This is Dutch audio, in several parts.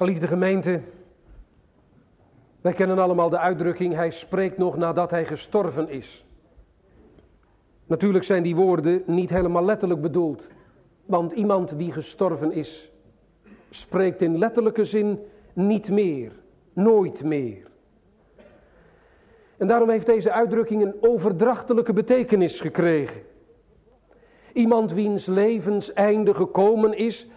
Geliefde gemeente, wij kennen allemaal de uitdrukking, hij spreekt nog nadat hij gestorven is. Natuurlijk zijn die woorden niet helemaal letterlijk bedoeld, want iemand die gestorven is, spreekt in letterlijke zin niet meer, nooit meer. En daarom heeft deze uitdrukking een overdrachtelijke betekenis gekregen. Iemand wiens levenseinde gekomen is,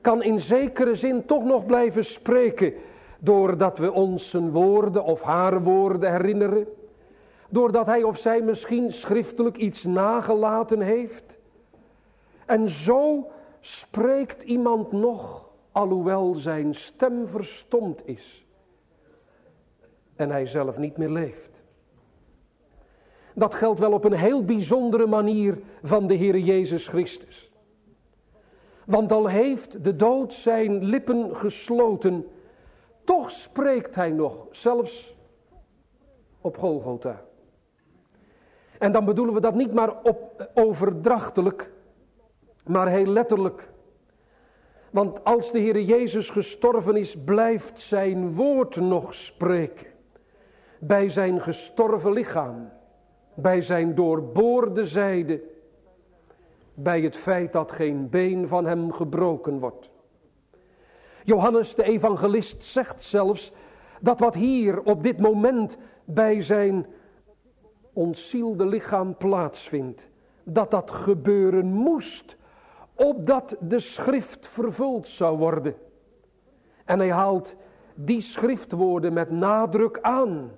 kan in zekere zin toch nog blijven spreken, doordat we ons zijn woorden of haar woorden herinneren, doordat hij of zij misschien schriftelijk iets nagelaten heeft. En zo spreekt iemand nog, alhoewel zijn stem verstomd is en hij zelf niet meer leeft. Dat geldt wel op een heel bijzondere manier van de Heer Jezus Christus. Want al heeft de dood zijn lippen gesloten, toch spreekt hij nog, zelfs op Golgotha. En dan bedoelen we dat niet maar op, overdrachtelijk, maar heel letterlijk. Want als de Heer Jezus gestorven is, blijft zijn woord nog spreken. Bij zijn gestorven lichaam, bij zijn doorboorde zijde, bij het feit dat geen been van hem gebroken wordt. Johannes de evangelist zegt zelfs dat wat hier op dit moment bij zijn ontzielde lichaam plaatsvindt, dat dat gebeuren moest, opdat de schrift vervuld zou worden. En hij haalt die schriftwoorden met nadruk aan,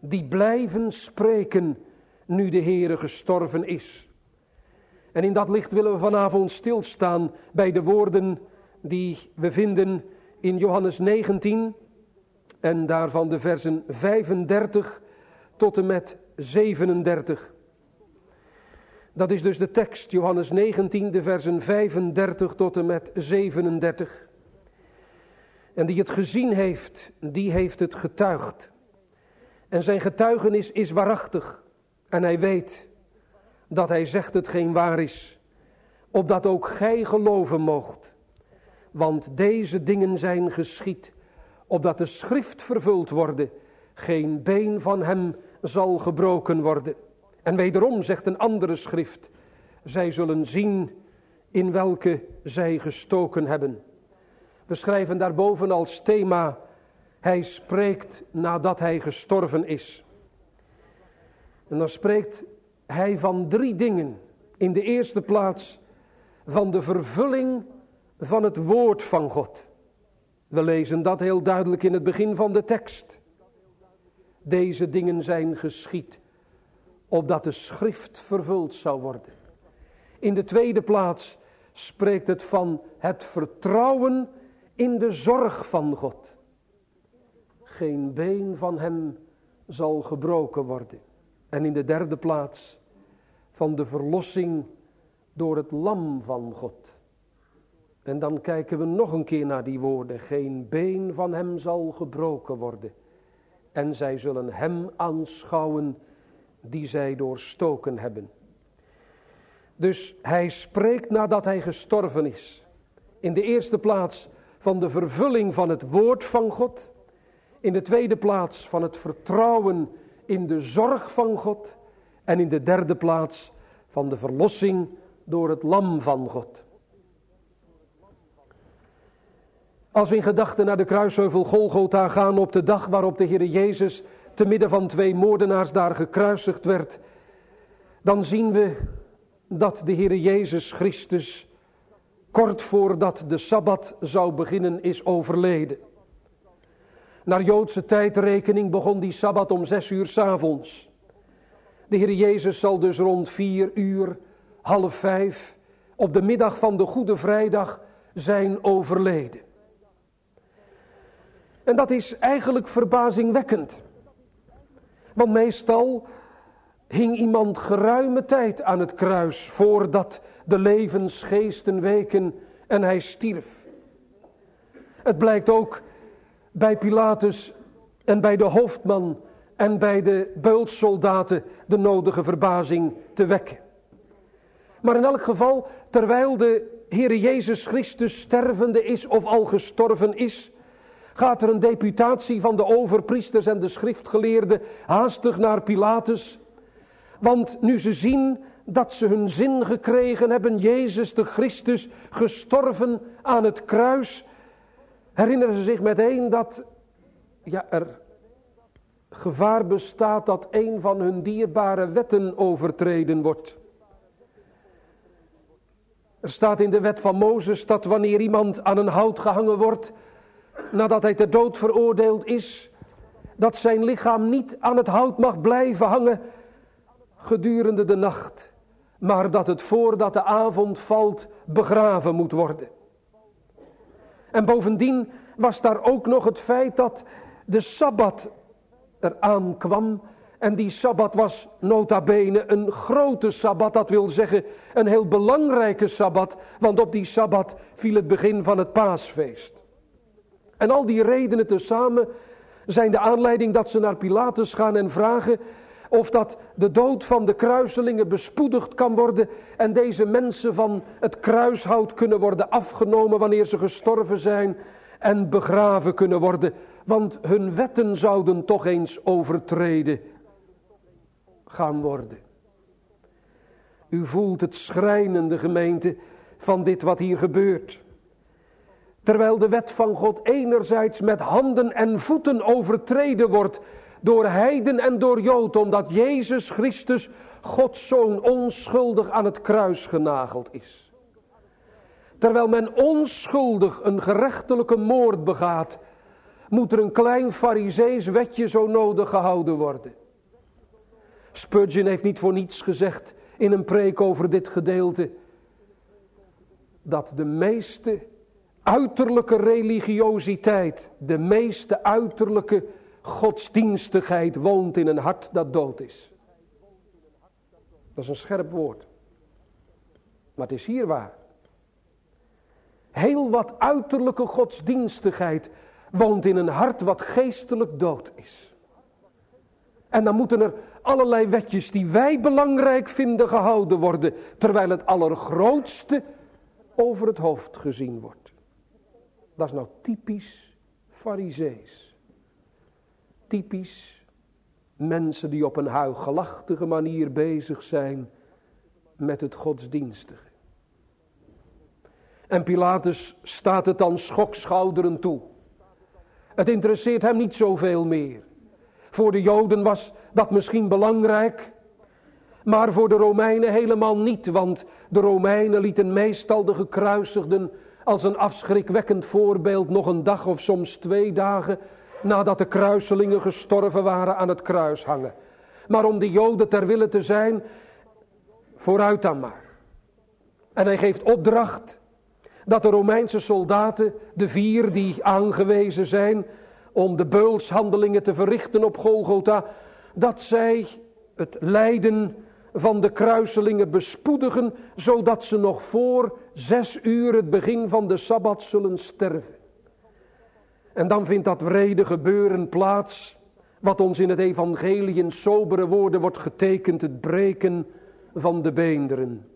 die blijven spreken nu de Heere gestorven is. En in dat licht willen we vanavond stilstaan bij de woorden die we vinden in Johannes 19 en daarvan de versen 35 tot en met 37. Dat is dus de tekst, Johannes 19, de versen 35 tot en met 37. En die het gezien heeft, die heeft het getuigd. En zijn getuigenis is waarachtig. En hij weet dat hij zegt het geen waar is, opdat ook gij geloven moogt. Want deze dingen zijn geschied, opdat de schrift vervuld worden, geen been van hem zal gebroken worden. En wederom zegt een andere schrift, zij zullen zien in welke zij gestoken hebben. We schrijven daarboven als thema, hij spreekt nadat hij gestorven is. En dan spreekt hij van drie dingen. In de eerste plaats van de vervulling van het woord van God. We lezen dat heel duidelijk in het begin van de tekst. Deze dingen zijn geschied, opdat de schrift vervuld zou worden. In de tweede plaats spreekt het van het vertrouwen in de zorg van God. Geen been van hem zal gebroken worden. En in de derde plaats van de verlossing door het lam van God. En dan kijken we nog een keer naar die woorden. Geen been van hem zal gebroken worden. En zij zullen hem aanschouwen die zij doorstoken hebben. Dus hij spreekt nadat hij gestorven is. In de eerste plaats van de vervulling van het woord van God. In de tweede plaats van het vertrouwen in de zorg van God. En in de derde plaats van de verlossing door het lam van God. Als we in gedachten naar de kruisheuvel Golgotha gaan op de dag waarop de Heer Jezus te midden van twee moordenaars daar gekruisigd werd, dan zien we dat de Heer Jezus Christus kort voordat de Sabbat zou beginnen is overleden. Naar Joodse tijdrekening begon die Sabbat om zes uur s avonds. De Heer Jezus zal dus rond vier uur, half vijf, op de middag van de Goede Vrijdag zijn overleden. En dat is eigenlijk verbazingwekkend. Want meestal hing iemand geruime tijd aan het kruis voordat de levensgeesten weken en hij stierf. Het blijkt ook bij Pilatus en bij de hoofdman en bij de beultsoldaten de nodige verbazing te wekken. Maar in elk geval, terwijl de Heer Jezus Christus stervende is of al gestorven is, gaat er een deputatie van de overpriesters en de schriftgeleerden haastig naar Pilatus. Want nu ze zien dat ze hun zin gekregen hebben, Jezus de Christus gestorven aan het kruis, herinneren ze zich meteen dat ja, er gevaar bestaat dat een van hun dierbare wetten overtreden wordt. Er staat in de wet van Mozes dat wanneer iemand aan een hout gehangen wordt, nadat hij ter dood veroordeeld is, dat zijn lichaam niet aan het hout mag blijven hangen gedurende de nacht, maar dat het voordat de avond valt begraven moet worden. En bovendien was daar ook nog het feit dat de Sabbat eraan kwam. En die Sabbat was nota bene een grote Sabbat, dat wil zeggen een heel belangrijke Sabbat, want op die Sabbat viel het begin van het paasfeest. En al die redenen tezamen zijn de aanleiding dat ze naar Pilatus gaan en vragen of dat de dood van de kruiselingen bespoedigd kan worden en deze mensen van het kruishout kunnen worden afgenomen wanneer ze gestorven zijn en begraven kunnen worden, want hun wetten zouden toch eens overtreden gaan worden. U voelt het schrijnende gemeente van dit wat hier gebeurt. Terwijl de wet van God enerzijds met handen en voeten overtreden wordt door heiden en door jood, omdat Jezus Christus, Gods Zoon, onschuldig aan het kruis genageld is. Terwijl men onschuldig een gerechtelijke moord begaat, moet er een klein farisees wetje zo nodig gehouden worden. Spurgeon heeft niet voor niets gezegd in een preek over dit gedeelte, dat de meeste uiterlijke religiositeit, de meeste uiterlijke godsdienstigheid woont in een hart dat dood is. Dat is een scherp woord. Maar het is hier waar. Heel wat uiterlijke godsdienstigheid woont in een hart wat geestelijk dood is. En dan moeten er allerlei wetjes die wij belangrijk vinden gehouden worden, terwijl het allergrootste over het hoofd gezien wordt. Dat is nou typisch farisees. Typisch mensen die op een huigelachtige manier bezig zijn met het godsdienstige. En Pilatus staat het dan schokschouderen toe. Het interesseert hem niet zoveel meer. Voor de Joden was dat misschien belangrijk, maar voor de Romeinen helemaal niet, want de Romeinen lieten meestal de gekruisigden als een afschrikwekkend voorbeeld nog een dag of soms twee dagen nadat de kruiselingen gestorven waren aan het kruis hangen. Maar om de Joden ter wille te zijn, vooruit dan maar. En hij geeft opdracht dat de Romeinse soldaten, de vier die aangewezen zijn om de beulshandelingen te verrichten op Golgotha, dat zij het lijden van de kruiselingen bespoedigen, zodat ze nog voor zes uur het begin van de Sabbat zullen sterven. En dan vindt dat wrede gebeuren plaats, wat ons in het evangelie in sobere woorden wordt getekend, het breken van de beenderen.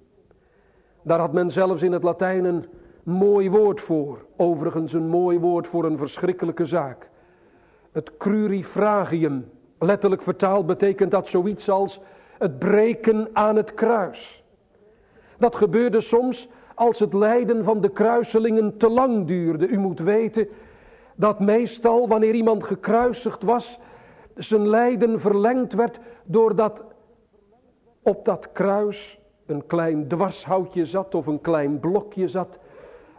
Daar had men zelfs in het Latijn een mooi woord voor, overigens een mooi woord voor een verschrikkelijke zaak. Het crurifragium, letterlijk vertaald betekent dat zoiets als het breken aan het kruis. Dat gebeurde soms als het lijden van de kruiselingen te lang duurde. U moet weten dat meestal wanneer iemand gekruisigd was, zijn lijden verlengd werd doordat op dat kruis een klein dwarshoutje zat of een klein blokje zat,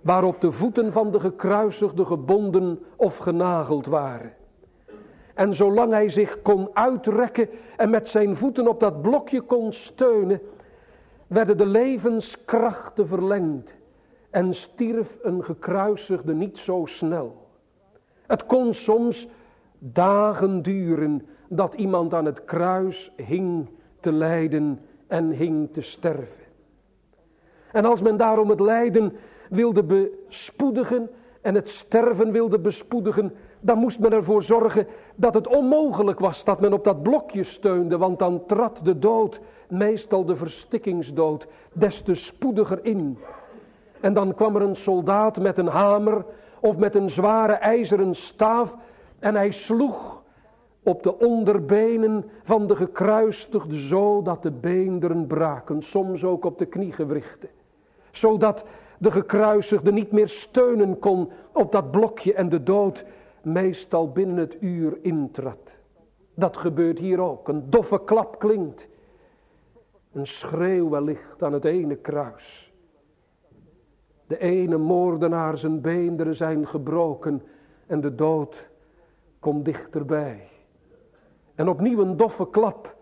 waarop de voeten van de gekruisigde gebonden of genageld waren. En zolang hij zich kon uitrekken en met zijn voeten op dat blokje kon steunen, werden de levenskrachten verlengd en stierf een gekruisigde niet zo snel. Het kon soms dagen duren dat iemand aan het kruis hing te lijden en hing te sterven. En als men daarom het lijden wilde bespoedigen en het sterven wilde bespoedigen, dan moest men ervoor zorgen dat het onmogelijk was dat men op dat blokje steunde, want dan trad de dood, meestal de verstikkingsdood, des te spoediger in. En dan kwam er een soldaat met een hamer of met een zware ijzeren staaf en hij sloeg op de onderbenen van de gekruistigde zodat de beenderen braken, soms ook op de kniegewrichten. Zodat de gekruisigde niet meer steunen kon op dat blokje en de dood meestal binnen het uur intrad. Dat gebeurt hier ook. Een doffe klap klinkt. Een schreeuw wellicht aan het ene kruis. De ene moordenaar zijn beenderen zijn gebroken en de dood komt dichterbij. En opnieuw een doffe klap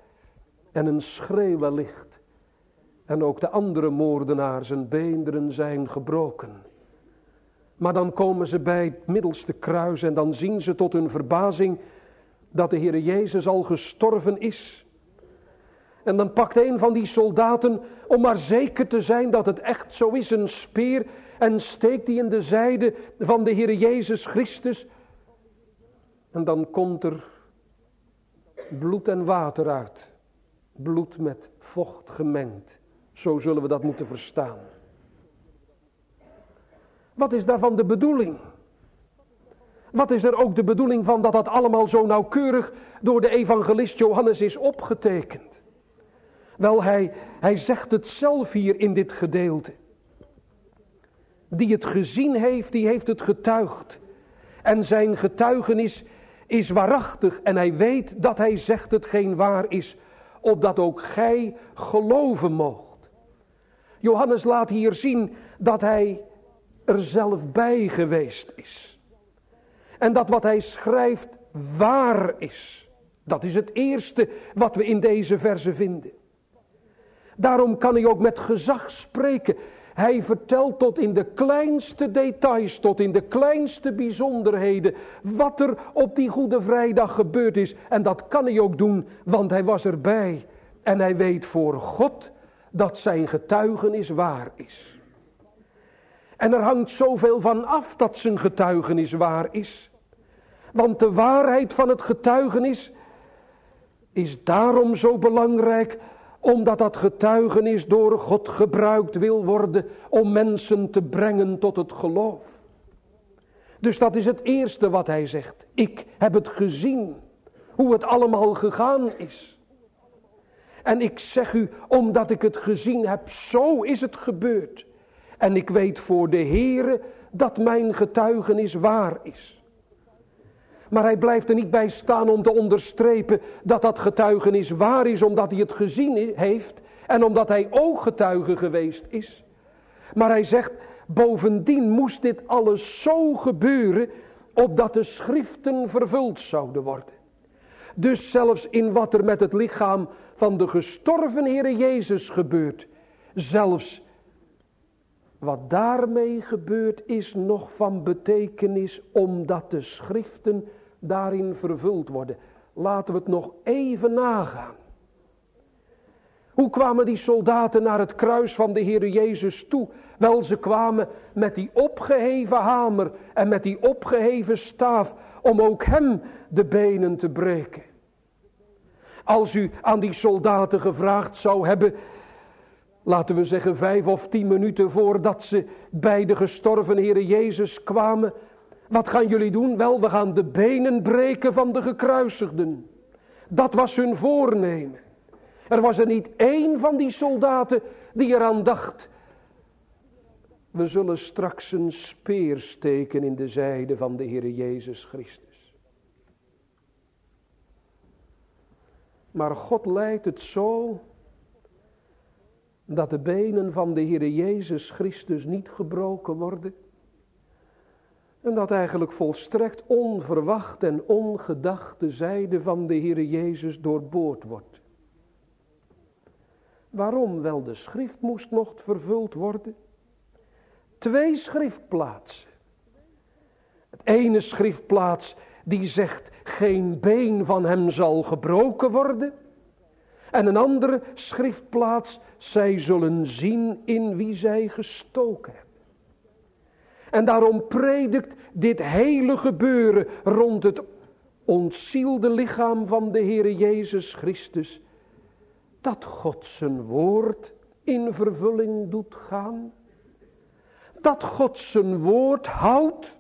en een schreeuw wellicht. En ook de andere moordenaar zijn beenderen zijn gebroken. Maar dan komen ze bij het middelste kruis en dan zien ze tot hun verbazing dat de Heer Jezus al gestorven is. En dan pakt een van die soldaten, om maar zeker te zijn dat het echt zo is, een speer en steekt die in de zijde van de Heer Jezus Christus. En dan komt er bloed en water uit. Bloed met vocht gemengd. Zo zullen we dat moeten verstaan. Wat is daarvan de bedoeling? Wat is er ook de bedoeling van dat dat allemaal zo nauwkeurig door de evangelist Johannes is opgetekend? Wel, hij, hij zegt het zelf hier in dit gedeelte. Die het gezien heeft, die heeft het getuigd. En zijn getuigenis is waarachtig en hij weet dat hij zegt het geen waar is, opdat ook gij geloven moogt. Johannes laat hier zien dat hij er zelf bij geweest is. En dat wat hij schrijft waar is. Dat is het eerste wat we in deze verse vinden. Daarom kan hij ook met gezag spreken. Hij vertelt tot in de kleinste details, tot in de kleinste bijzonderheden, wat er op die Goede Vrijdag gebeurd is. En dat kan hij ook doen, want hij was erbij. En hij weet voor God dat zijn getuigenis waar is. En er hangt zoveel van af dat zijn getuigenis waar is. Want de waarheid van het getuigenis is daarom zo belangrijk, omdat dat getuigenis door God gebruikt wil worden om mensen te brengen tot het geloof. Dus dat is het eerste wat hij zegt. Ik heb het gezien, hoe het allemaal gegaan is. En ik zeg u, omdat ik het gezien heb, zo is het gebeurd. En ik weet voor de Heere dat mijn getuigenis waar is. Maar hij blijft er niet bij staan om te onderstrepen dat dat getuigenis waar is omdat hij het gezien heeft en omdat hij ooggetuige geweest is. Maar hij zegt, bovendien moest dit alles zo gebeuren opdat de schriften vervuld zouden worden. Dus zelfs in wat er met het lichaam van de gestorven Heere Jezus gebeurt, zelfs wat daarmee gebeurt is nog van betekenis omdat de schriften daarin vervuld worden. Laten we het nog even nagaan. Hoe kwamen die soldaten naar het kruis van de Heer Jezus toe? Wel, ze kwamen met die opgeheven hamer en met die opgeheven staaf om ook hem de benen te breken. Als u aan die soldaten gevraagd zou hebben, laten we zeggen vijf of tien minuten voordat ze bij de gestorven Heer Jezus kwamen, wat gaan jullie doen? Wel, we gaan de benen breken van de gekruisigden. Dat was hun voornemen. Er was er niet één van die soldaten die eraan dacht. We zullen straks een speer steken in de zijde van de Heer Jezus Christus. Maar God leidt het zo dat de benen van de Heer Jezus Christus niet gebroken worden. En dat eigenlijk volstrekt onverwacht en ongedacht de zijde van de Heer Jezus doorboord wordt. Waarom? Wel, de schrift moest nog vervuld worden. Twee schriftplaatsen. Het ene schriftplaats die zegt, geen been van hem zal gebroken worden. En een andere schriftplaats, zij zullen zien in wie zij gestoken hebben. En daarom predikt dit hele gebeuren rond het ontzielde lichaam van de Heer Jezus Christus. Dat God zijn woord in vervulling doet gaan. Dat God zijn woord houdt.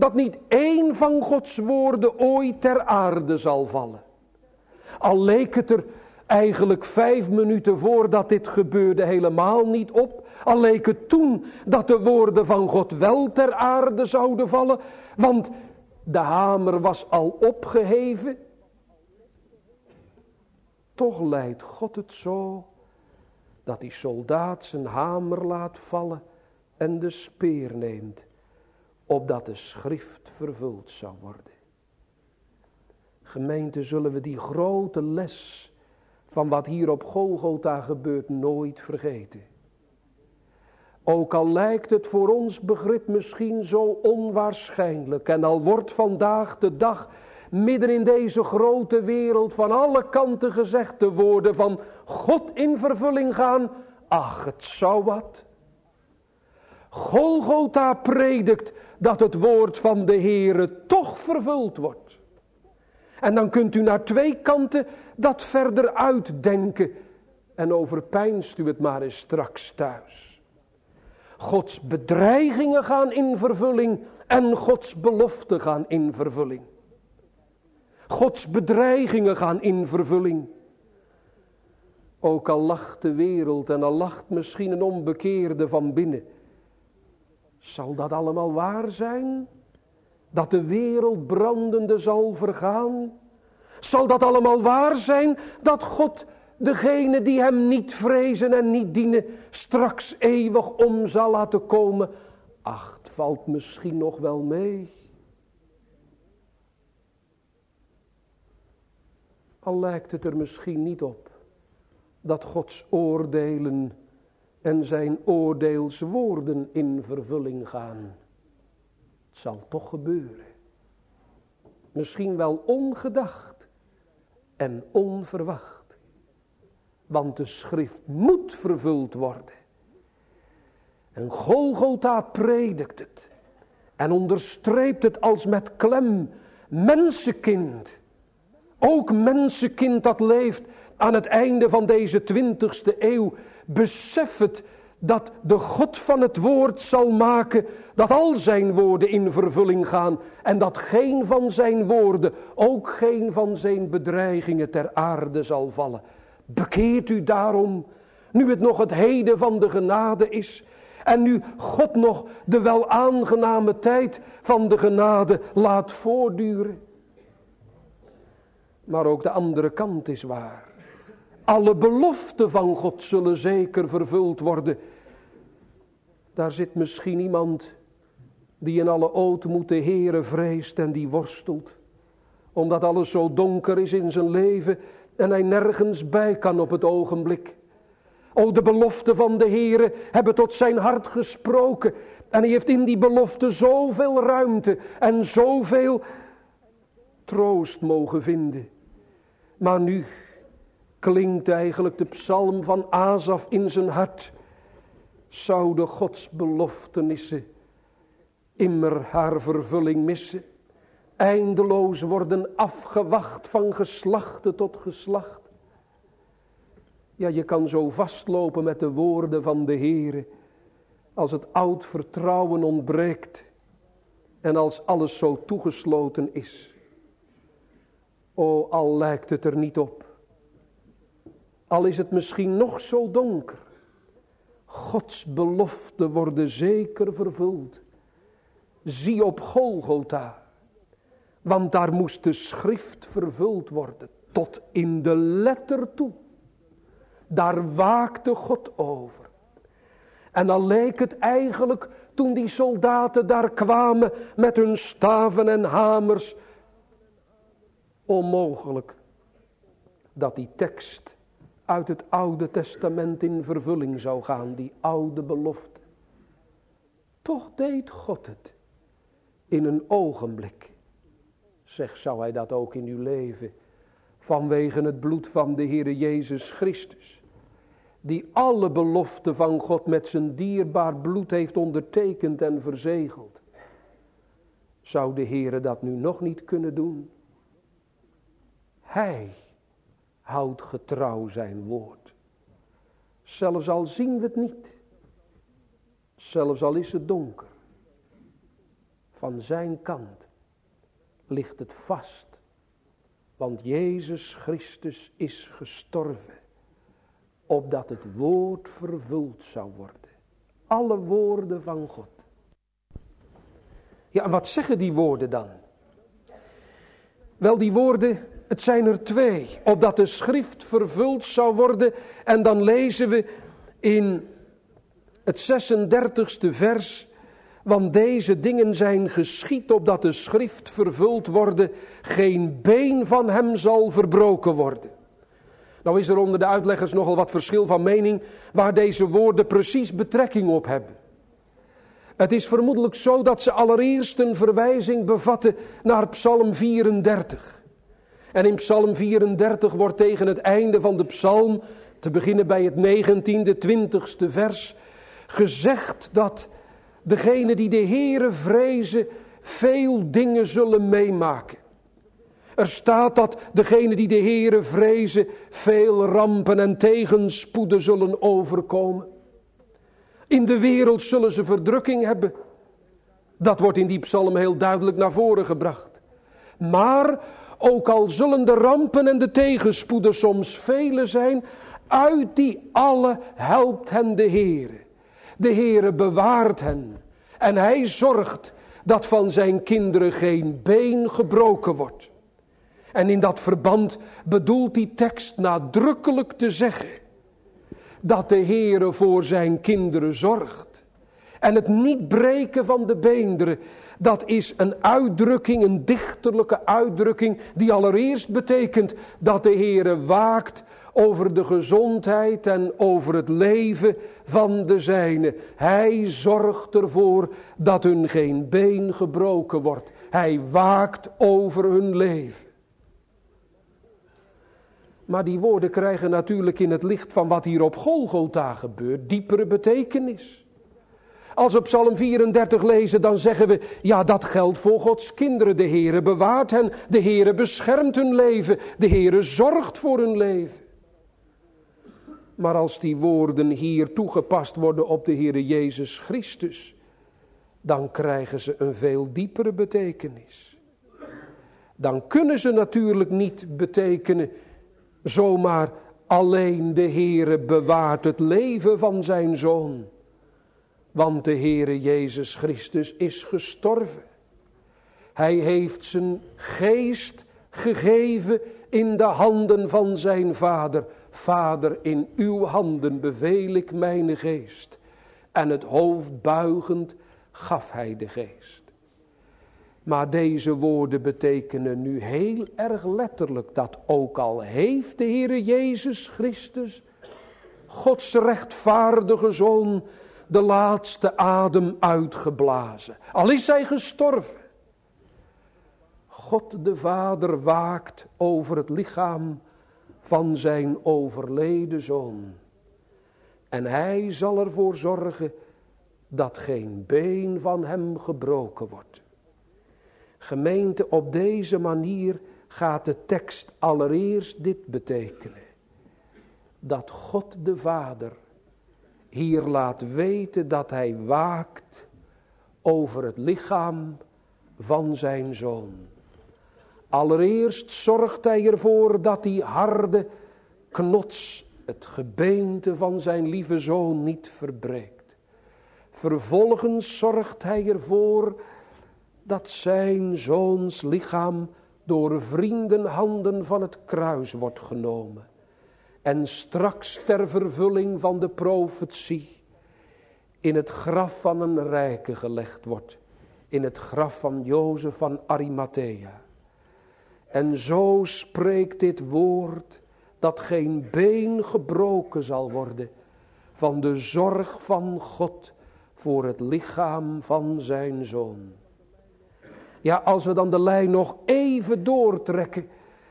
Dat niet één van Gods woorden ooit ter aarde zal vallen. Al leek het er eigenlijk vijf minuten voordat dit gebeurde helemaal niet op. Al leek het toen dat de woorden van God wel ter aarde zouden vallen. Want de hamer was al opgeheven. Toch leidt God het zo dat die soldaat zijn hamer laat vallen en de speer neemt, opdat de schrift vervuld zou worden. Gemeente, zullen we die grote les van wat hier op Golgotha gebeurt nooit vergeten. Ook al lijkt het voor ons begrip misschien zo onwaarschijnlijk en al wordt vandaag de dag midden in deze grote wereld van alle kanten gezegd de woorden van God in vervulling gaan, ach het zou wat. Golgotha predikt dat het woord van de Heere toch vervuld wordt. En dan kunt u naar twee kanten dat verder uitdenken. En overpijnst u het maar eens straks thuis. Gods bedreigingen gaan in vervulling en Gods beloften gaan in vervulling. Gods bedreigingen gaan in vervulling. Ook al lacht de wereld en al lacht misschien een onbekeerde van binnen. Zal dat allemaal waar zijn? Dat de wereld brandende zal vergaan? Zal dat allemaal waar zijn? Dat God degene die hem niet vrezen en niet dienen straks eeuwig om zal laten komen? Ach, valt misschien nog wel mee. Al lijkt het er misschien niet op dat Gods oordelen en zijn oordeelswoorden in vervulling gaan. Het zal toch gebeuren. Misschien wel ongedacht en onverwacht. Want de schrift moet vervuld worden. En Golgotha predikt het. En onderstreept het als met klem. Mensenkind. Ook mensenkind dat leeft aan het einde van deze twintigste eeuw besef het dat de God van het woord zal maken dat al zijn woorden in vervulling gaan en dat geen van zijn woorden, ook geen van zijn bedreigingen ter aarde zal vallen. Bekeert u daarom, nu het nog het heden van de genade is en nu God nog de wel aangename tijd van de genade laat voortduren. Maar ook de andere kant is waar. Alle beloften van God zullen zeker vervuld worden. Daar zit misschien iemand die in alle ootmoed de Heere vreest en die worstelt. Omdat alles zo donker is in zijn leven en hij nergens bij kan op het ogenblik. O, de beloften van de Heere hebben tot zijn hart gesproken. En hij heeft in die belofte zoveel ruimte en zoveel troost mogen vinden. Maar nu klinkt eigenlijk de psalm van Azaf in zijn hart. Zouden Gods beloftenissen immer haar vervulling missen. Eindeloos worden afgewacht van geslachte tot geslacht. Ja, je kan zo vastlopen met de woorden van de Heere. Als het oud vertrouwen ontbreekt. En als alles zo toegesloten is. O, al lijkt het er niet op. Al is het misschien nog zo donker. Gods beloften worden zeker vervuld. Zie op Golgotha. Want daar moest de schrift vervuld worden. Tot in de letter toe. Daar waakte God over. En dan leek het eigenlijk toen die soldaten daar kwamen met hun staven en hamers. Onmogelijk dat die tekst uit het Oude Testament in vervulling zou gaan, die oude belofte. Toch deed God het in een ogenblik. Zeg, zou hij dat ook in uw leven, vanwege het bloed van de Heere Jezus Christus, die alle beloften van God met zijn dierbaar bloed heeft ondertekend en verzegeld. Zou de Heere dat nu nog niet kunnen doen? Hij houdt getrouw zijn woord. Zelfs al zien we het niet. Zelfs al is het donker. van zijn kant ligt het vast. Want Jezus Christus is gestorven, opdat het woord vervuld zou worden. Alle woorden van God. Ja, en wat zeggen die woorden dan? Wel, die woorden, het zijn er twee. Opdat de schrift vervuld zou worden. En dan lezen we in het 36e vers. Want deze dingen zijn geschied opdat de schrift vervuld worden. Geen been van hem zal verbroken worden. Nou is er onder de uitleggers nogal wat verschil van mening waar deze woorden precies betrekking op hebben. Het is vermoedelijk zo dat ze allereerst een verwijzing bevatten naar Psalm 34. En in Psalm 34 wordt tegen het einde van de psalm, te beginnen bij het 19e, 20e vers, gezegd dat degene die de Heere vrezen veel dingen zullen meemaken. Er staat dat degene die de Heere vrezen veel rampen en tegenspoeden zullen overkomen. In de wereld zullen ze verdrukking hebben. Dat wordt in die psalm heel duidelijk naar voren gebracht. Maar ook al zullen de rampen en de tegenspoeden soms vele zijn, uit die alle helpt hen de Heere. De Heere bewaart hen en hij zorgt dat van zijn kinderen geen been gebroken wordt. En in dat verband bedoelt die tekst nadrukkelijk te zeggen dat de Heere voor zijn kinderen zorgt. En het niet breken van de beenderen, dat is een uitdrukking, een dichterlijke uitdrukking, die allereerst betekent dat de Heere waakt over de gezondheid en over het leven van de zijnen. Hij zorgt ervoor dat hun geen been gebroken wordt. Hij waakt over hun leven. Maar die woorden krijgen natuurlijk in het licht van wat hier op Golgotha gebeurt diepere betekenis. Als we Psalm 34 lezen, dan zeggen we, ja dat geldt voor Gods kinderen. De Heere bewaart hen, de Heere beschermt hun leven, de Heere zorgt voor hun leven. Maar als die woorden hier toegepast worden op de Heere Jezus Christus, dan krijgen ze een veel diepere betekenis. Dan kunnen ze natuurlijk niet betekenen zomaar alleen de Heere bewaart het leven van zijn zoon. Want de Heere Jezus Christus is gestorven. Hij heeft zijn geest gegeven in de handen van zijn vader. Vader, in uw handen beveel ik mijn geest. En het hoofd buigend gaf hij de geest. Maar deze woorden betekenen nu heel erg letterlijk dat ook al heeft de Heere Jezus Christus, Gods rechtvaardige Zoon, de laatste adem uitgeblazen. Al is hij gestorven. God de Vader waakt over het lichaam van zijn overleden zoon. En hij zal ervoor zorgen dat geen been van hem gebroken wordt. Gemeente, op deze manier gaat de tekst allereerst dit betekenen. Dat God de Vader hier laat weten dat hij waakt over het lichaam van zijn zoon. Allereerst zorgt hij ervoor dat die harde knots, het gebeente van zijn lieve zoon, niet verbreekt. Vervolgens zorgt hij ervoor dat zijn zoons lichaam door vriendenhanden van het kruis wordt genomen. En straks ter vervulling van de profetie in het graf van een rijke gelegd wordt. In het graf van Jozef van Arimathea. En zo spreekt dit woord dat geen been gebroken zal worden van de zorg van God voor het lichaam van zijn zoon. Ja, als we dan de lijn nog even doortrekken,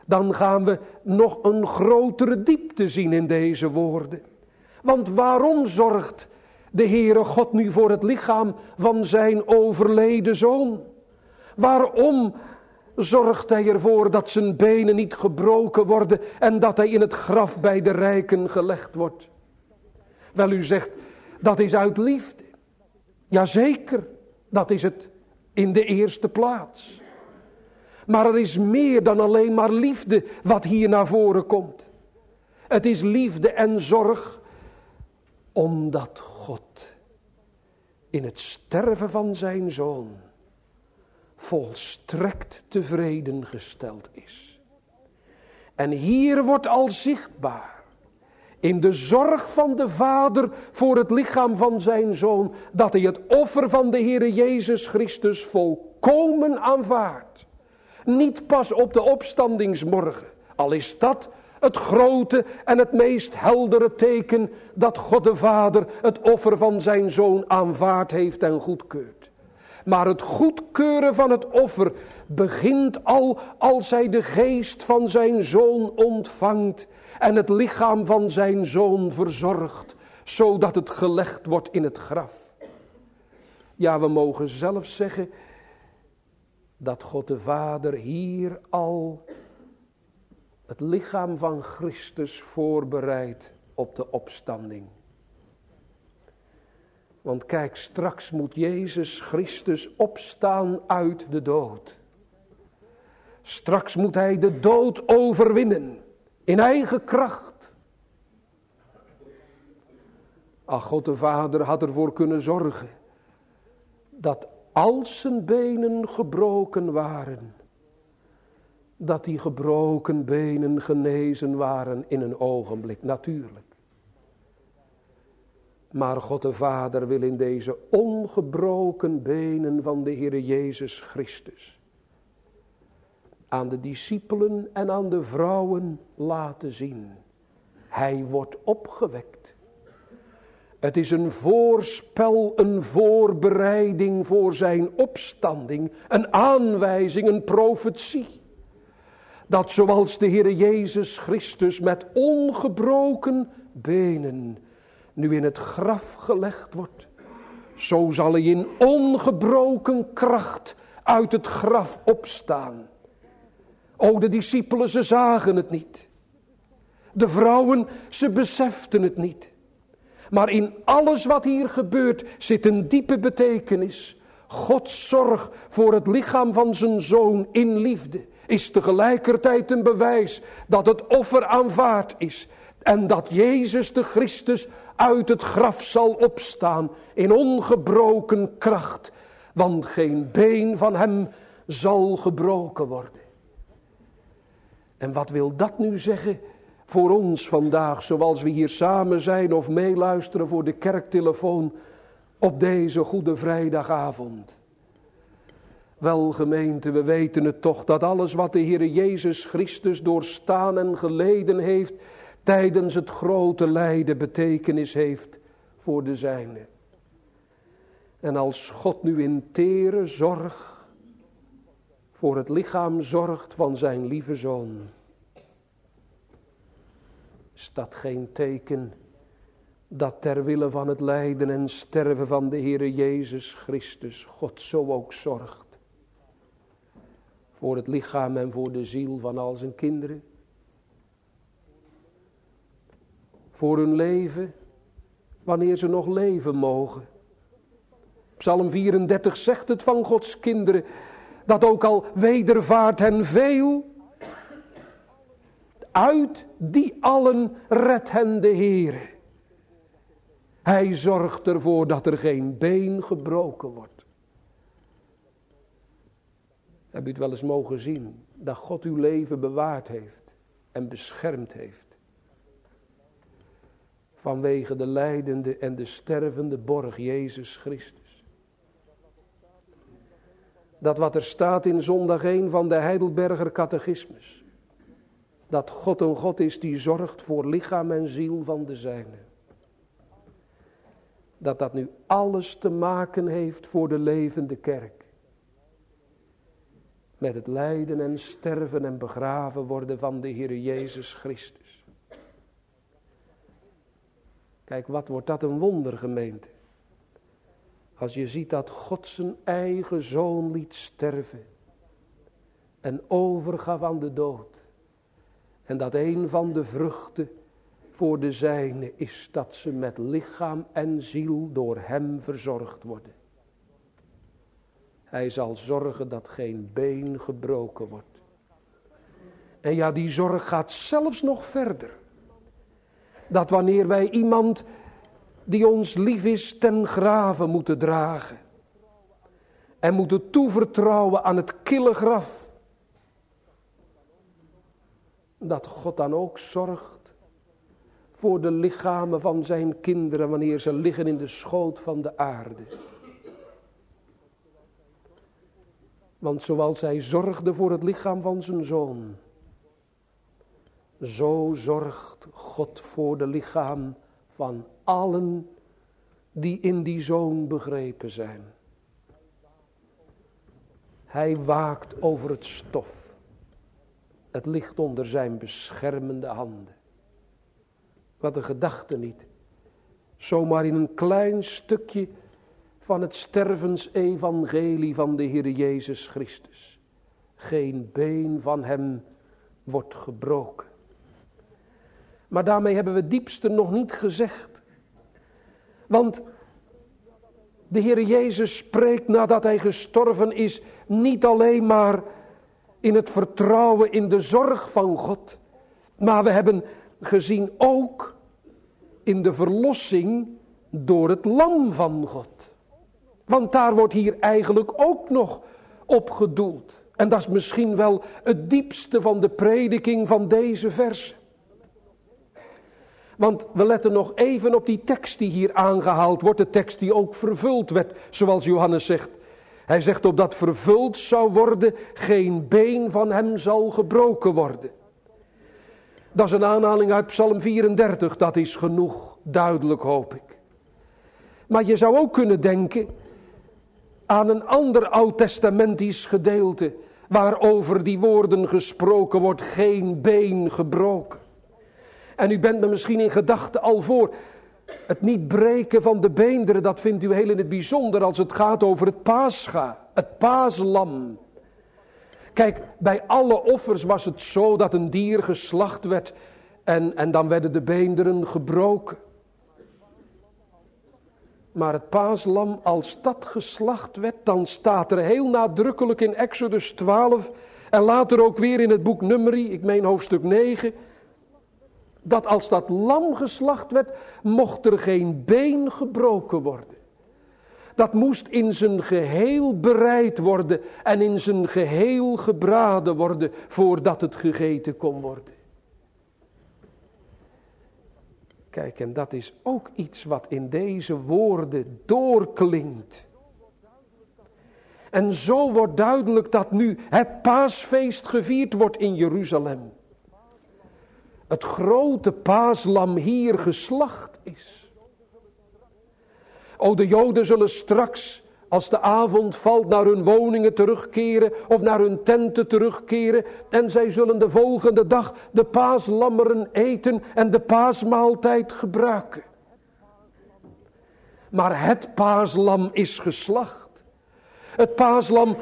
dan gaan we nog een grotere diepte zien in deze woorden. Want waarom zorgt de Heere God nu voor het lichaam van zijn overleden zoon? Waarom zorgt hij ervoor dat zijn benen niet gebroken worden en dat hij in het graf bij de rijken gelegd wordt? Wel, u zegt, dat is uit liefde. Jazeker, dat is het in de eerste plaats. Maar er is meer dan alleen maar liefde wat hier naar voren komt. Het is liefde en zorg omdat God in het sterven van zijn zoon volstrekt tevreden gesteld is. En hier wordt al zichtbaar in de zorg van de Vader voor het lichaam van zijn zoon, dat hij het offer van de Heere Jezus Christus volkomen aanvaardt. Niet pas op de opstandingsmorgen, al is dat het grote en het meest heldere teken dat God de Vader het offer van zijn zoon aanvaard heeft en goedkeurt. Maar het goedkeuren van het offer begint al als hij de geest van zijn zoon ontvangt en het lichaam van zijn zoon verzorgt, zodat het gelegd wordt in het graf. Ja, we mogen zelf zeggen dat God de Vader hier al het lichaam van Christus voorbereidt op de opstanding. Want kijk, straks moet Jezus Christus opstaan uit de dood. Straks moet hij de dood overwinnen in eigen kracht. Ach, God de Vader had ervoor kunnen zorgen dat als zijn benen gebroken waren, dat die gebroken benen genezen waren in een ogenblik, natuurlijk. Maar God de Vader wil in deze ongebroken benen van de Heer Jezus Christus aan de discipelen en aan de vrouwen laten zien. Hij wordt opgewekt. Het is een voorspel, een voorbereiding voor zijn opstanding, een aanwijzing, een profetie. Dat zoals de Heer Jezus Christus met ongebroken benen nu in het graf gelegd wordt, zo zal hij in ongebroken kracht uit het graf opstaan. O, de discipelen, ze zagen het niet. De vrouwen, ze beseften het niet. Maar in alles wat hier gebeurt zit een diepe betekenis. Gods zorg voor het lichaam van zijn zoon in liefde is tegelijkertijd een bewijs dat het offer aanvaard is. En dat Jezus de Christus uit het graf zal opstaan in ongebroken kracht. Want geen been van hem zal gebroken worden. En wat wil dat nu zeggen voor ons vandaag, zoals we hier samen zijn of meeluisteren voor de kerktelefoon op deze goede vrijdagavond? Wel gemeente, we weten het toch dat alles wat de Heer Jezus Christus doorstaan en geleden heeft tijdens het grote lijden betekenis heeft voor de zijne. En als God nu in tere zorg voor het lichaam zorgt van zijn lieve zoon. Is dat geen teken dat ter wille van het lijden en sterven van de Heere Jezus Christus God zo ook zorgt? Voor het lichaam en voor de ziel van al zijn kinderen? Voor hun leven, wanneer ze nog leven mogen. Psalm 34 zegt het van Gods kinderen dat ook al wedervaart hen veel, uit die allen redt hen de Heere. Hij zorgt ervoor dat er geen been gebroken wordt. Heb u het wel eens mogen zien dat God uw leven bewaard heeft en beschermd heeft? Vanwege de lijdende en de stervende borg Jezus Christus dat wat er staat in zondag 1 van de Heidelberger Catechismus. Dat God een God is die zorgt voor lichaam en ziel van de zijne. Dat dat nu alles te maken heeft voor de levende kerk. Met het lijden en sterven en begraven worden van de Heer Jezus Christus. Kijk, wat wordt dat een wonder gemeente. Als je ziet dat God zijn eigen zoon liet sterven. En overgaf aan de dood. En dat een van de vruchten voor de zijne is dat ze met lichaam en ziel door hem verzorgd worden. Hij zal zorgen dat geen been gebroken wordt. En ja, die zorg gaat zelfs nog verder. Dat wanneer wij iemand die ons lief is ten graven moeten dragen. En moeten toevertrouwen aan het kille graf. Dat God dan ook zorgt voor de lichamen van zijn kinderen wanneer ze liggen in de schoot van de aarde. Want zoals hij zorgde voor het lichaam van zijn zoon, zo zorgt God voor de lichaam van allen die in die zoon begrepen zijn. Hij waakt over het stof. Het ligt onder zijn beschermende handen. Wat een gedachte niet. Zomaar in een klein stukje van het stervensevangelie van de Heer Jezus Christus. Geen been van hem wordt gebroken. Maar daarmee hebben we diepste nog niet gezegd. Want de Heer Jezus spreekt nadat hij gestorven is niet alleen maar in het vertrouwen in de zorg van God. Maar we hebben gezien ook in de verlossing door het lam van God. Want daar wordt hier eigenlijk ook nog op gedoeld. En dat is misschien wel het diepste van de prediking van deze verse. Want we letten nog even op die tekst die hier aangehaald wordt, de tekst die ook vervuld werd, zoals Johannes zegt. Hij zegt opdat vervuld zou worden, geen been van hem zal gebroken worden. Dat is een aanhaling uit Psalm 34, dat is genoeg duidelijk hoop ik. Maar je zou ook kunnen denken aan een ander oud-testamentisch gedeelte, waarover die woorden gesproken wordt, geen been gebroken. En u bent me misschien in gedachten al voor. Het niet breken van de beenderen, dat vindt u heel in het bijzonder als het gaat over het paascha, het paaslam. Kijk, bij alle offers was het zo dat een dier geslacht werd en, en dan werden de beenderen gebroken. Maar het paaslam, als dat geslacht werd, dan staat er heel nadrukkelijk in Exodus 12 en later ook weer in het boek Numeri, ik meen hoofdstuk 9 dat als dat lam geslacht werd, mocht er geen been gebroken worden. Dat moest in zijn geheel bereid worden en in zijn geheel gebraden worden voordat het gegeten kon worden. Kijk, en dat is ook iets wat in deze woorden doorklinkt. En zo wordt duidelijk dat nu het paasfeest gevierd wordt in Jeruzalem het grote paaslam hier geslacht is. O, de Joden zullen straks, als de avond valt, naar hun woningen terugkeren of naar hun tenten terugkeren. En zij zullen de volgende dag de paaslammeren eten en de paasmaaltijd gebruiken. Maar het paaslam is geslacht. Het paaslam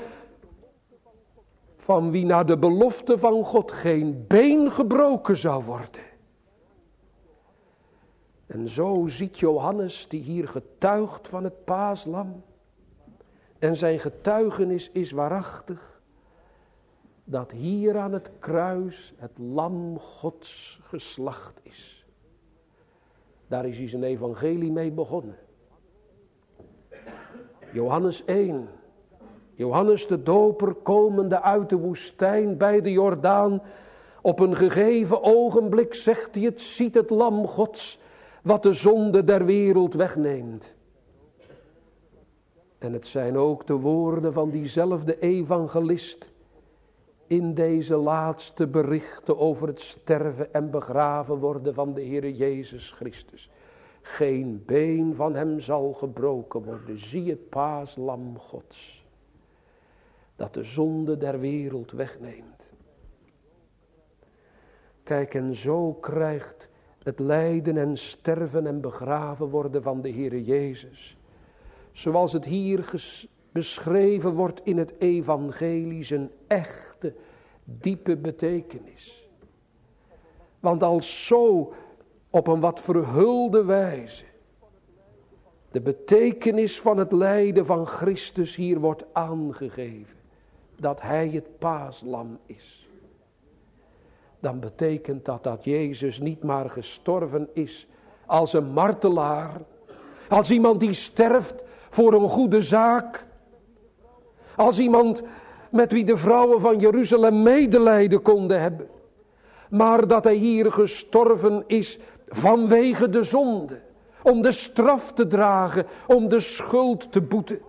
van wie naar de belofte van God geen been gebroken zou worden. En zo ziet Johannes, die hier getuigt van het paaslam, en zijn getuigenis is waarachtig, dat hier aan het kruis het lam Gods geslacht is. Daar is hij zijn evangelie mee begonnen. Johannes 1, Johannes de Doper komende uit de woestijn bij de Jordaan. Op een gegeven ogenblik zegt hij het, ziet het lam Gods wat de zonde der wereld wegneemt. En het zijn ook de woorden van diezelfde evangelist in deze laatste berichten over het sterven en begraven worden van de Heer Jezus Christus. Geen been van hem zal gebroken worden. Zie het paaslam Gods dat de zonde der wereld wegneemt. Kijk, en zo krijgt het lijden en sterven en begraven worden van de Heere Jezus, zoals het hier beschreven wordt in het evangelie, zijn echte, diepe betekenis. Want als zo op een wat verhulde wijze de betekenis van het lijden van Christus hier wordt aangegeven. Dat Hij het paaslam is. Dan betekent dat dat Jezus niet maar gestorven is als een martelaar. Als iemand die sterft voor een goede zaak. Als iemand met wie de vrouwen van Jeruzalem medelijden konden hebben. Maar dat hij hier gestorven is vanwege de zonde. Om de straf te dragen, om de schuld te boeten.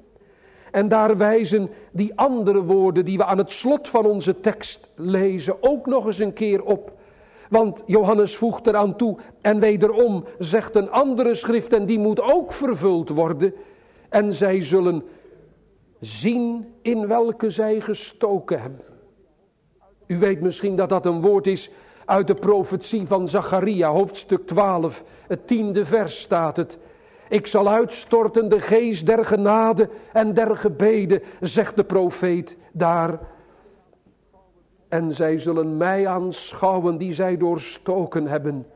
En daar wijzen die andere woorden die we aan het slot van onze tekst lezen ook nog eens een keer op. Want Johannes voegt eraan toe en wederom zegt een andere schrift en die moet ook vervuld worden. En zij zullen zien in welke zij gestoken hebben. U weet misschien dat dat een woord is uit de profetie van Zacharia, hoofdstuk 12, het tiende vers staat het. Ik zal uitstorten de geest der genade en der gebeden, zegt de profeet daar. En zij zullen mij aanschouwen die zij doorstoken hebben.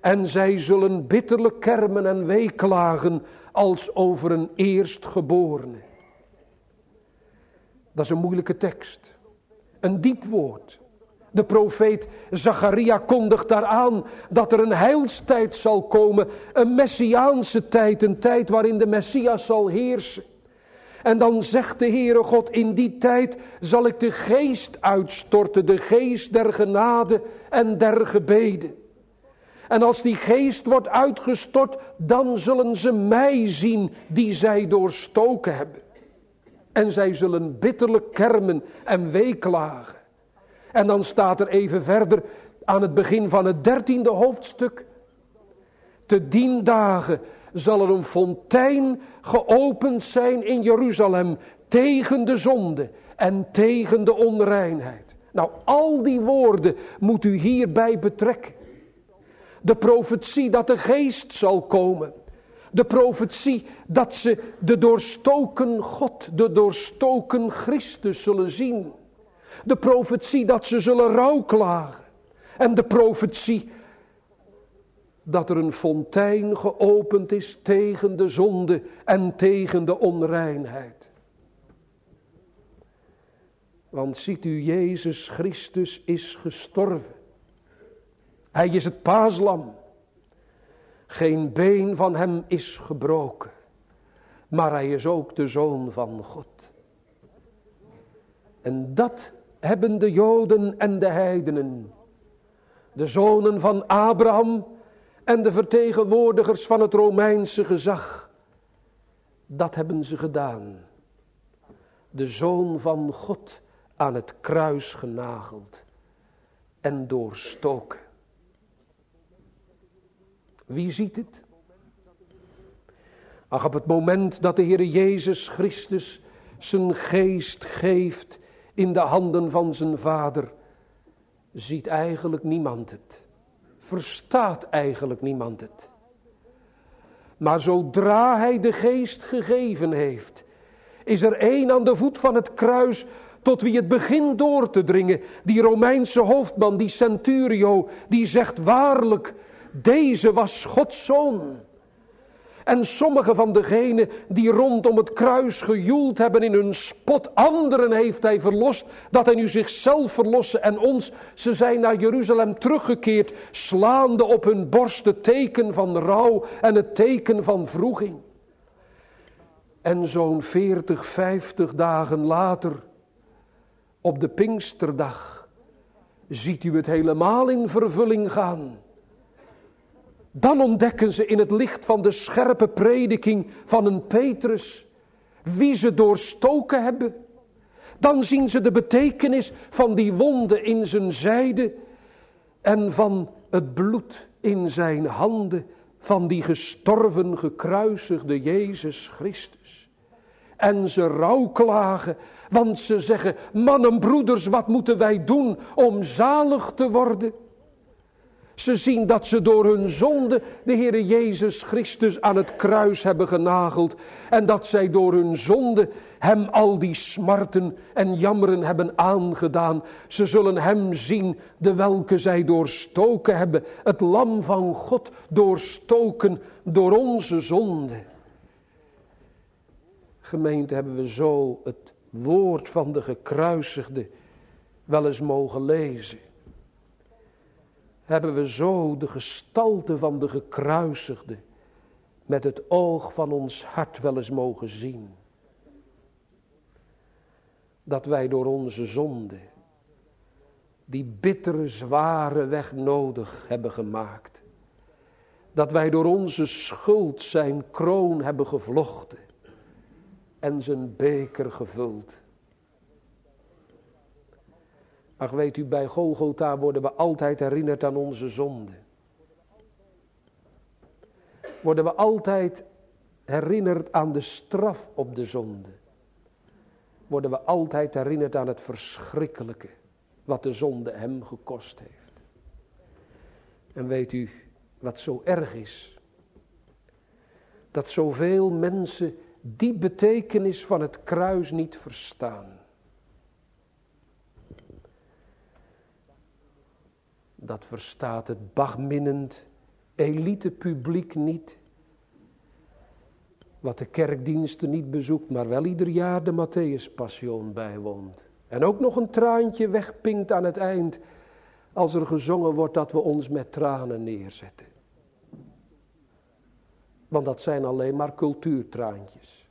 En zij zullen bitterlijk kermen en weeklagen als over een eerstgeborene. Dat is een moeilijke tekst. Een diep woord. De profeet Zacharia kondigt daaraan dat er een heilstijd zal komen. Een messiaanse tijd, een tijd waarin de Messias zal heersen. En dan zegt de Heere God, in die tijd zal ik de geest uitstorten, de geest der genade en der gebeden. En als die geest wordt uitgestort, dan zullen ze mij zien die zij doorstoken hebben. En zij zullen bitterlijk kermen en weeklagen. En dan staat er even verder aan het begin van het dertiende hoofdstuk. Te dien dagen zal er een fontein geopend zijn in Jeruzalem tegen de zonde en tegen de onreinheid. Nou, al die woorden moet u hierbij betrekken. De profetie dat de geest zal komen. De profetie dat ze de doorstoken God, de doorstoken Christus zullen zien. De profetie dat ze zullen rouwklagen. En de profetie dat er een fontein geopend is tegen de zonde en tegen de onreinheid. Want ziet u, Jezus Christus is gestorven. Hij is het paaslam. Geen been van hem is gebroken. Maar hij is ook de zoon van God. En dat hebben de Joden en de heidenen, de zonen van Abraham en de vertegenwoordigers van het Romeinse gezag, dat hebben ze gedaan. De zoon van God aan het kruis genageld en doorstoken. Wie ziet het? Ach, op het moment dat de Heer Jezus Christus zijn geest geeft in de handen van zijn vader, ziet eigenlijk niemand het. Verstaat eigenlijk niemand het. Maar zodra hij de geest gegeven heeft, is er één aan de voet van het kruis tot wie het begint door te dringen. Die Romeinse hoofdman, die centurio, die zegt waarlijk, deze was Gods zoon. En sommige van degenen die rondom het kruis gejoeld hebben in hun spot, anderen heeft hij verlost, dat hij nu zichzelf verlossen en ons, ze zijn naar Jeruzalem teruggekeerd, slaande op hun borst het teken van rouw en het teken van vroeging. En zo'n 40, 50 dagen later, op de Pinksterdag, ziet u het helemaal in vervulling gaan. Dan ontdekken ze in het licht van de scherpe prediking van een Petrus wie ze doorstoken hebben. Dan zien ze de betekenis van die wonden in zijn zijde en van het bloed in zijn handen van die gestorven, gekruisigde Jezus Christus. En ze rouwklagen, want ze zeggen, mannen, broeders, wat moeten wij doen om zalig te worden? Ze zien dat ze door hun zonde de Heer Jezus Christus aan het kruis hebben genageld. En dat zij door hun zonde hem al die smarten en jammeren hebben aangedaan. Ze zullen hem zien, de welke zij doorstoken hebben. Het lam van God doorstoken door onze zonde. Gemeente hebben we zo het woord van de gekruisigde wel eens mogen lezen. Hebben we zo de gestalte van de gekruisigde met het oog van ons hart wel eens mogen zien. Dat wij door onze zonde die bittere, zware weg nodig hebben gemaakt. Dat wij door onze schuld zijn kroon hebben gevlochten en zijn beker gevuld. Ach, weet u, bij Golgotha worden we altijd herinnerd aan onze zonde. Worden we altijd herinnerd aan de straf op de zonde. Worden we altijd herinnerd aan het verschrikkelijke wat de zonde hem gekost heeft. En weet u wat zo erg is? Dat zoveel mensen die betekenis van het kruis niet verstaan. Dat verstaat het bagminnend elitepubliek niet. Wat de kerkdiensten niet bezoekt, maar wel ieder jaar de Matthäus Passion bijwoont. En ook nog een traantje wegpinkt aan het eind. Als er gezongen wordt dat we ons met tranen neerzetten. Want dat zijn alleen maar cultuurtraantjes.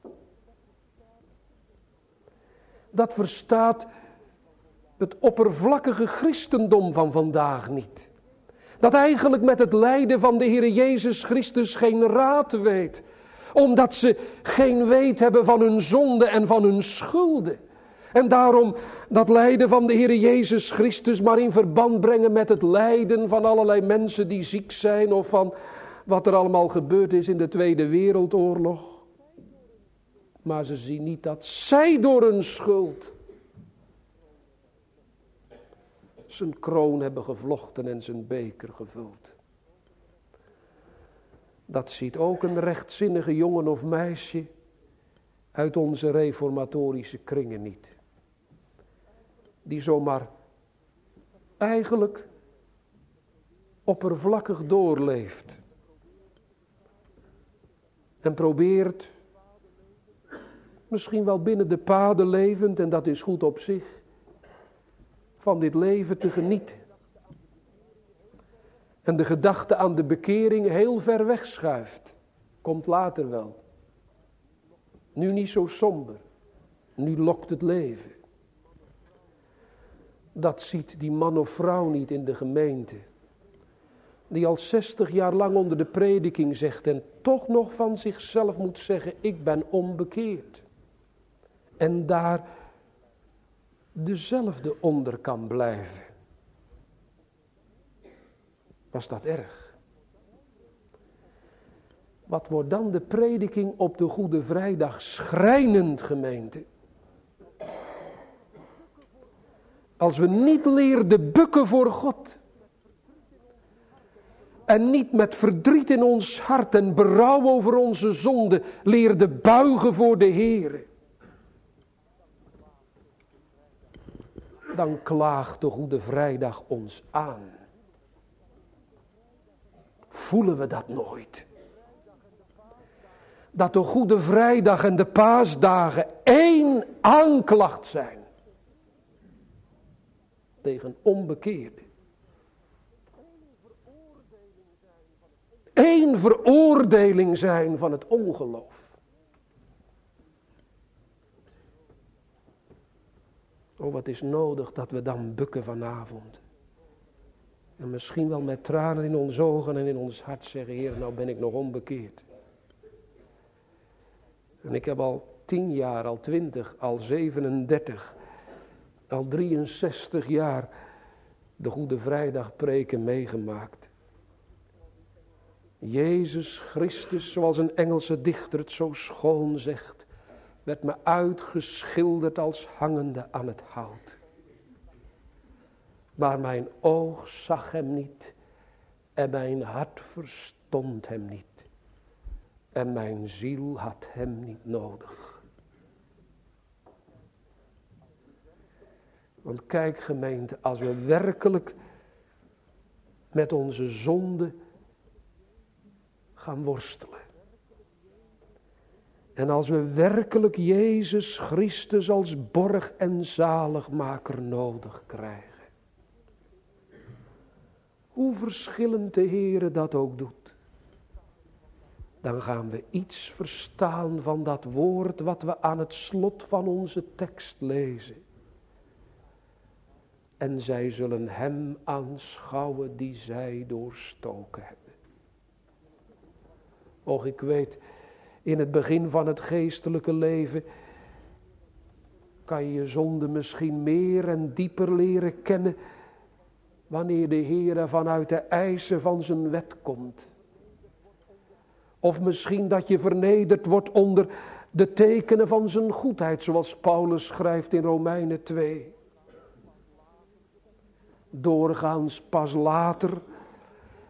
Dat verstaat het oppervlakkige christendom van vandaag niet. Dat eigenlijk met het lijden van de Heer Jezus Christus geen raad weet. Omdat ze geen weet hebben van hun zonde en van hun schulden. En daarom dat lijden van de Heer Jezus Christus maar in verband brengen met het lijden van allerlei mensen die ziek zijn of van wat er allemaal gebeurd is in de Tweede Wereldoorlog. Maar ze zien niet dat zij door hun schuld zijn kroon hebben gevlochten en zijn beker gevuld. Dat ziet ook een rechtzinnige jongen of meisje uit onze reformatorische kringen niet. Die zomaar eigenlijk oppervlakkig doorleeft. En probeert, misschien wel binnen de paden levend, en dat is goed op zich, van dit leven te genieten. En de gedachte aan de bekering heel ver weg schuift. Komt later wel. Nu niet zo somber. Nu lokt het leven. Dat ziet die man of vrouw niet in de gemeente. Die al 60 jaar lang onder de prediking zegt en toch nog van zichzelf moet zeggen: Ik ben onbekeerd. En daar dezelfde onder kan blijven. Was dat erg? Wat wordt dan de prediking op de Goede Vrijdag schrijnend gemeente? Als we niet leerden bukken voor God. En niet met verdriet in ons hart en berouw over onze zonde leerden buigen voor de Heer. Dan klaagt de Goede Vrijdag ons aan. Voelen we dat nooit? Dat de Goede Vrijdag en de paasdagen één aanklacht zijn tegen onbekeerden. Eén veroordeling zijn van het ongeloof. Oh, wat is nodig dat we dan bukken vanavond. En misschien wel met tranen in onze ogen en in ons hart zeggen, Heer, nou ben ik nog onbekeerd. En ik heb al tien jaar, al twintig, al 37, al 63 jaar de Goede Vrijdag preken meegemaakt. Jezus Christus, zoals een Engelse dichter het zo schoon zegt werd me uitgeschilderd als hangende aan het hout. Maar mijn oog zag hem niet en mijn hart verstond hem niet. En mijn ziel had hem niet nodig. Want kijk gemeente, als we werkelijk met onze zonde gaan worstelen En als we werkelijk Jezus Christus als borg en zaligmaker nodig krijgen. Hoe verschillend de Heere dat ook doet. Dan gaan we iets verstaan van dat woord wat we aan het slot van onze tekst lezen. En zij zullen hem aanschouwen die zij doorstoken hebben. Och, ik weet, in het begin van het geestelijke leven kan je je zonde misschien meer en dieper leren kennen wanneer de Heer vanuit de eisen van zijn wet komt. Of misschien dat je vernederd wordt onder de tekenen van zijn goedheid, zoals Paulus schrijft in Romeinen 2. Doorgaans pas later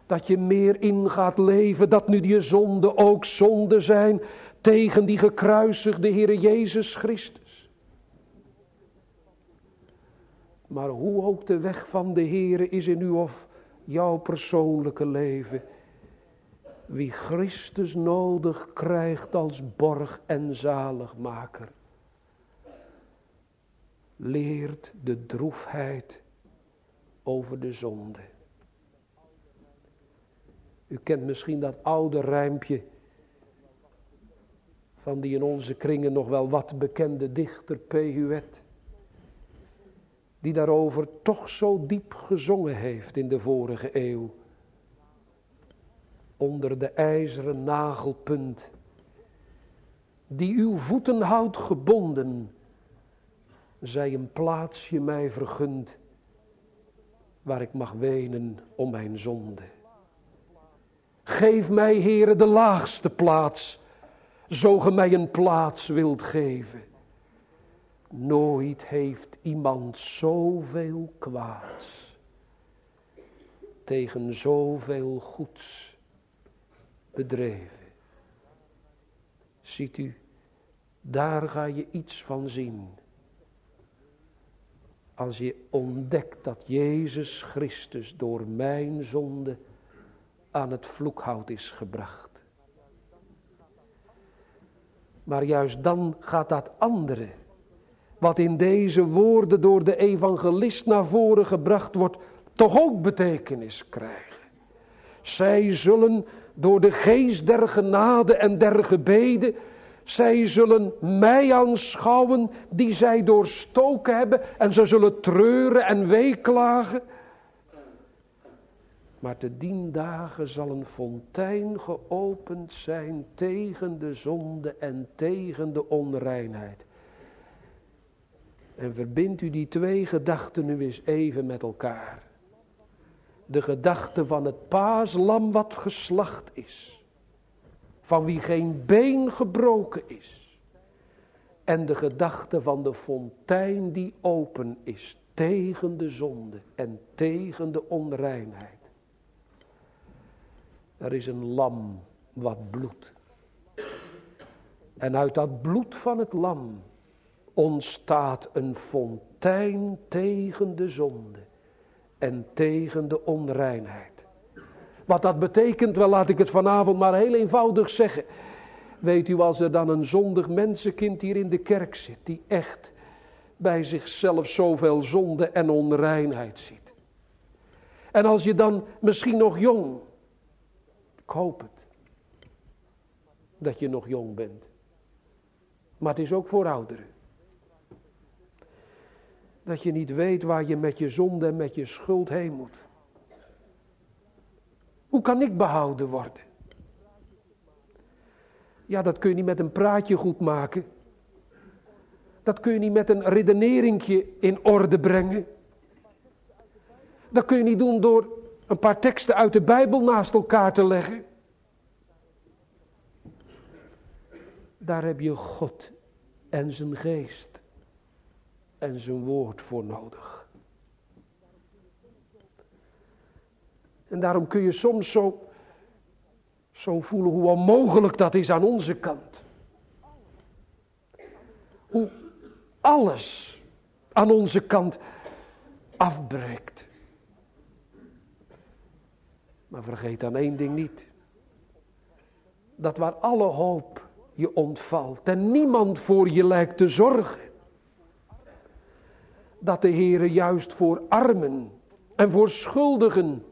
dat je meer in gaat leven, dat nu die zonden ook zonden zijn tegen die gekruisigde Heer Jezus Christus. Maar hoe ook de weg van de Heer is in uw of jouw persoonlijke leven. Wie Christus nodig krijgt als borg en zaligmaker. Leert de droefheid over de zonde. U kent misschien dat oude rijmpje van die in onze kringen nog wel wat bekende dichter P. Huet. Die daarover toch zo diep gezongen heeft in de vorige eeuw. Onder de ijzeren nagelpunt, die uw voeten houdt gebonden, zij een plaatsje mij vergund, waar ik mag wenen om mijn zonde. Geef mij, heren, de laagste plaats, zo ge mij een plaats wilt geven. Nooit heeft iemand zoveel kwaads tegen zoveel goeds bedreven. Ziet u, daar ga je iets van zien. Als je ontdekt dat Jezus Christus door mijn zonde aan het vloekhout is gebracht. Maar juist dan gaat dat andere, wat in deze woorden door de evangelist naar voren gebracht wordt, toch ook betekenis krijgen. Zij zullen door de geest der genade en der gebeden, zij zullen mij aanschouwen die zij doorstoken hebben en ze zullen treuren en weeklagen. Maar te dien dagen zal een fontein geopend zijn tegen de zonde en tegen de onreinheid. En verbindt u die twee gedachten nu eens even met elkaar. De gedachte van het paaslam wat geslacht is. Van wie geen been gebroken is. En de gedachte van de fontein die open is tegen de zonde en tegen de onreinheid. Er is een lam wat bloedt. En uit dat bloed van het lam ontstaat een fontein tegen de zonde en tegen de onreinheid. Wat dat betekent, wel laat ik het vanavond maar heel eenvoudig zeggen. Weet u, als er dan een zondig mensenkind hier in de kerk zit, die echt bij zichzelf zoveel zonde en onreinheid ziet. En als je dan misschien nog jong ik hoop het. Dat je nog jong bent. Maar het is ook voor ouderen. Dat je niet weet waar je met je zonde en met je schuld heen moet. Hoe kan ik behouden worden? Ja, dat kun je niet met een praatje goed maken. Dat kun je niet met een redeneringje in orde brengen. Dat kun je niet doen door een paar teksten uit de Bijbel naast elkaar te leggen. Daar heb je God en zijn geest en zijn woord voor nodig. En daarom kun je soms zo, zo voelen hoe onmogelijk dat is aan onze kant. Hoe alles aan onze kant afbreekt. Maar vergeet dan één ding niet. Dat waar alle hoop je ontvalt en niemand voor je lijkt te zorgen. Dat de Heere juist voor armen en voor schuldigen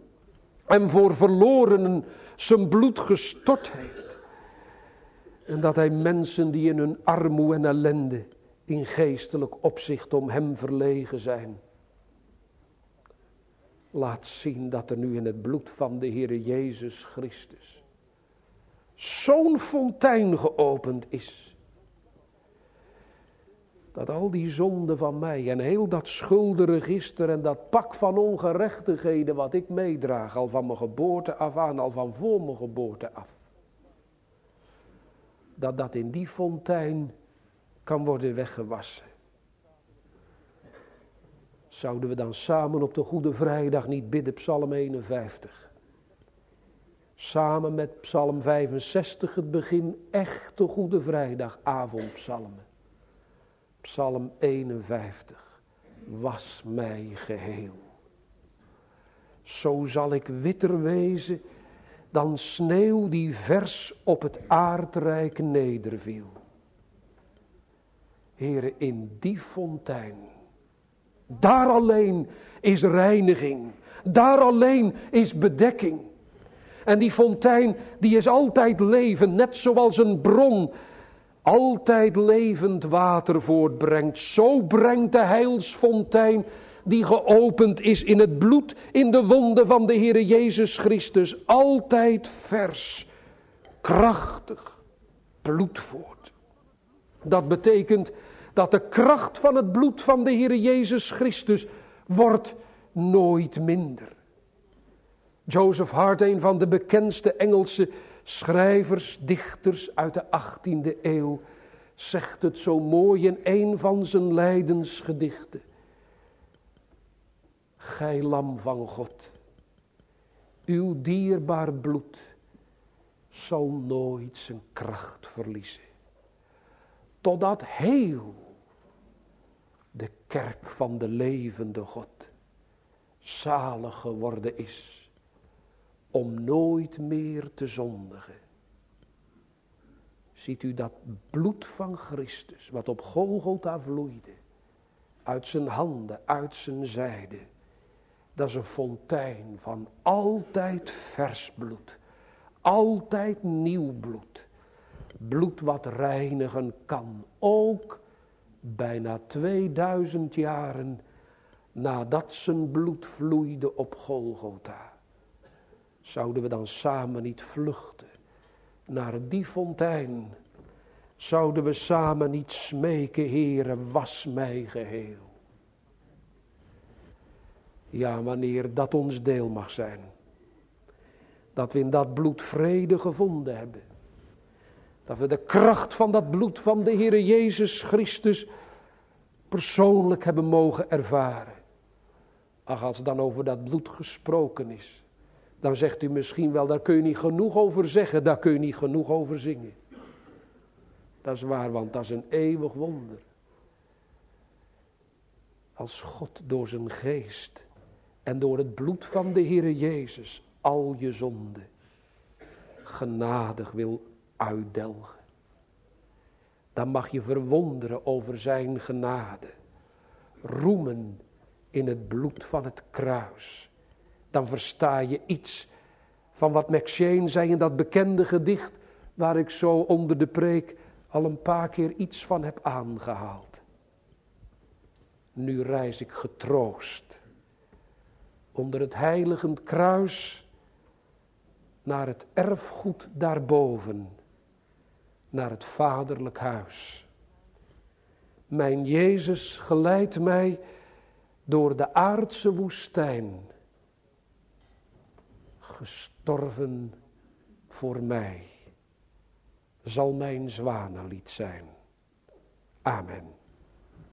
en voor verlorenen zijn bloed gestort heeft. En dat hij mensen die in hun armoede en ellende in geestelijk opzicht om hem verlegen zijn. Laat zien dat er nu in het bloed van de Heere Jezus Christus zo'n fontein geopend is. Dat al die zonden van mij en heel dat schuldenregister en dat pak van ongerechtigheden wat ik meedraag, al van mijn geboorte af aan, al van voor mijn geboorte af. Dat dat in die fontein kan worden weggewassen. Zouden we dan samen op de Goede Vrijdag niet bidden, Psalm 51? Samen met Psalm 65 het begin echte Goede Vrijdag avondpsalmen. Psalm 51. Was mij geheel. Zo zal ik witter wezen dan sneeuw die vers op het aardrijk nederviel. Heren, in die fontein, daar alleen is reiniging, daar alleen is bedekking. En die fontein, die is altijd leven, net zoals een bron altijd levend water voortbrengt. Zo brengt de heilsfontein die geopend is in het bloed, in de wonden van de Heer Jezus Christus, altijd vers, krachtig bloed voort. Dat betekent dat de kracht van het bloed van de Heer Jezus Christus wordt nooit minder. Joseph Hart, een van de bekendste Engelse schrijvers, dichters uit de 18e eeuw, zegt het zo mooi in een van zijn lijdensgedichten. Gij lam van God, uw dierbaar bloed zal nooit zijn kracht verliezen. Totdat heel de kerk van de levende God zalig geworden is om nooit meer te zondigen. Ziet u dat bloed van Christus, wat op Golgotha vloeide, uit zijn handen, uit zijn zijde. Dat is een fontein van altijd vers bloed, altijd nieuw bloed. Bloed wat reinigen kan, ook bijna 2000 jaren nadat zijn bloed vloeide op Golgotha. Zouden we dan samen niet vluchten naar die fontein? Zouden we samen niet smeken, Heere, was mij geheel? Ja, wanneer dat ons deel mag zijn. Dat we in dat bloed vrede gevonden hebben. Dat we de kracht van dat bloed van de Heere Jezus Christus persoonlijk hebben mogen ervaren. Ach, als dan over dat bloed gesproken is. Dan zegt u misschien wel, daar kun je niet genoeg over zeggen, daar kun je niet genoeg over zingen. Dat is waar, want dat is een eeuwig wonder. Als God door zijn geest en door het bloed van de Heere Jezus al je zonde genadig wil uitdelgen. Dan mag je verwonderen over zijn genade. Roemen in het bloed van het kruis dan versta je iets van wat McShane zei in dat bekende gedicht, waar ik zo onder de preek al een paar keer iets van heb aangehaald. Nu reis ik getroost onder het heiligend kruis naar het erfgoed daarboven, naar het vaderlijk huis. Mijn Jezus geleidt mij door de aardse woestijn gestorven voor mij, zal mijn zwanenlied zijn. Amen.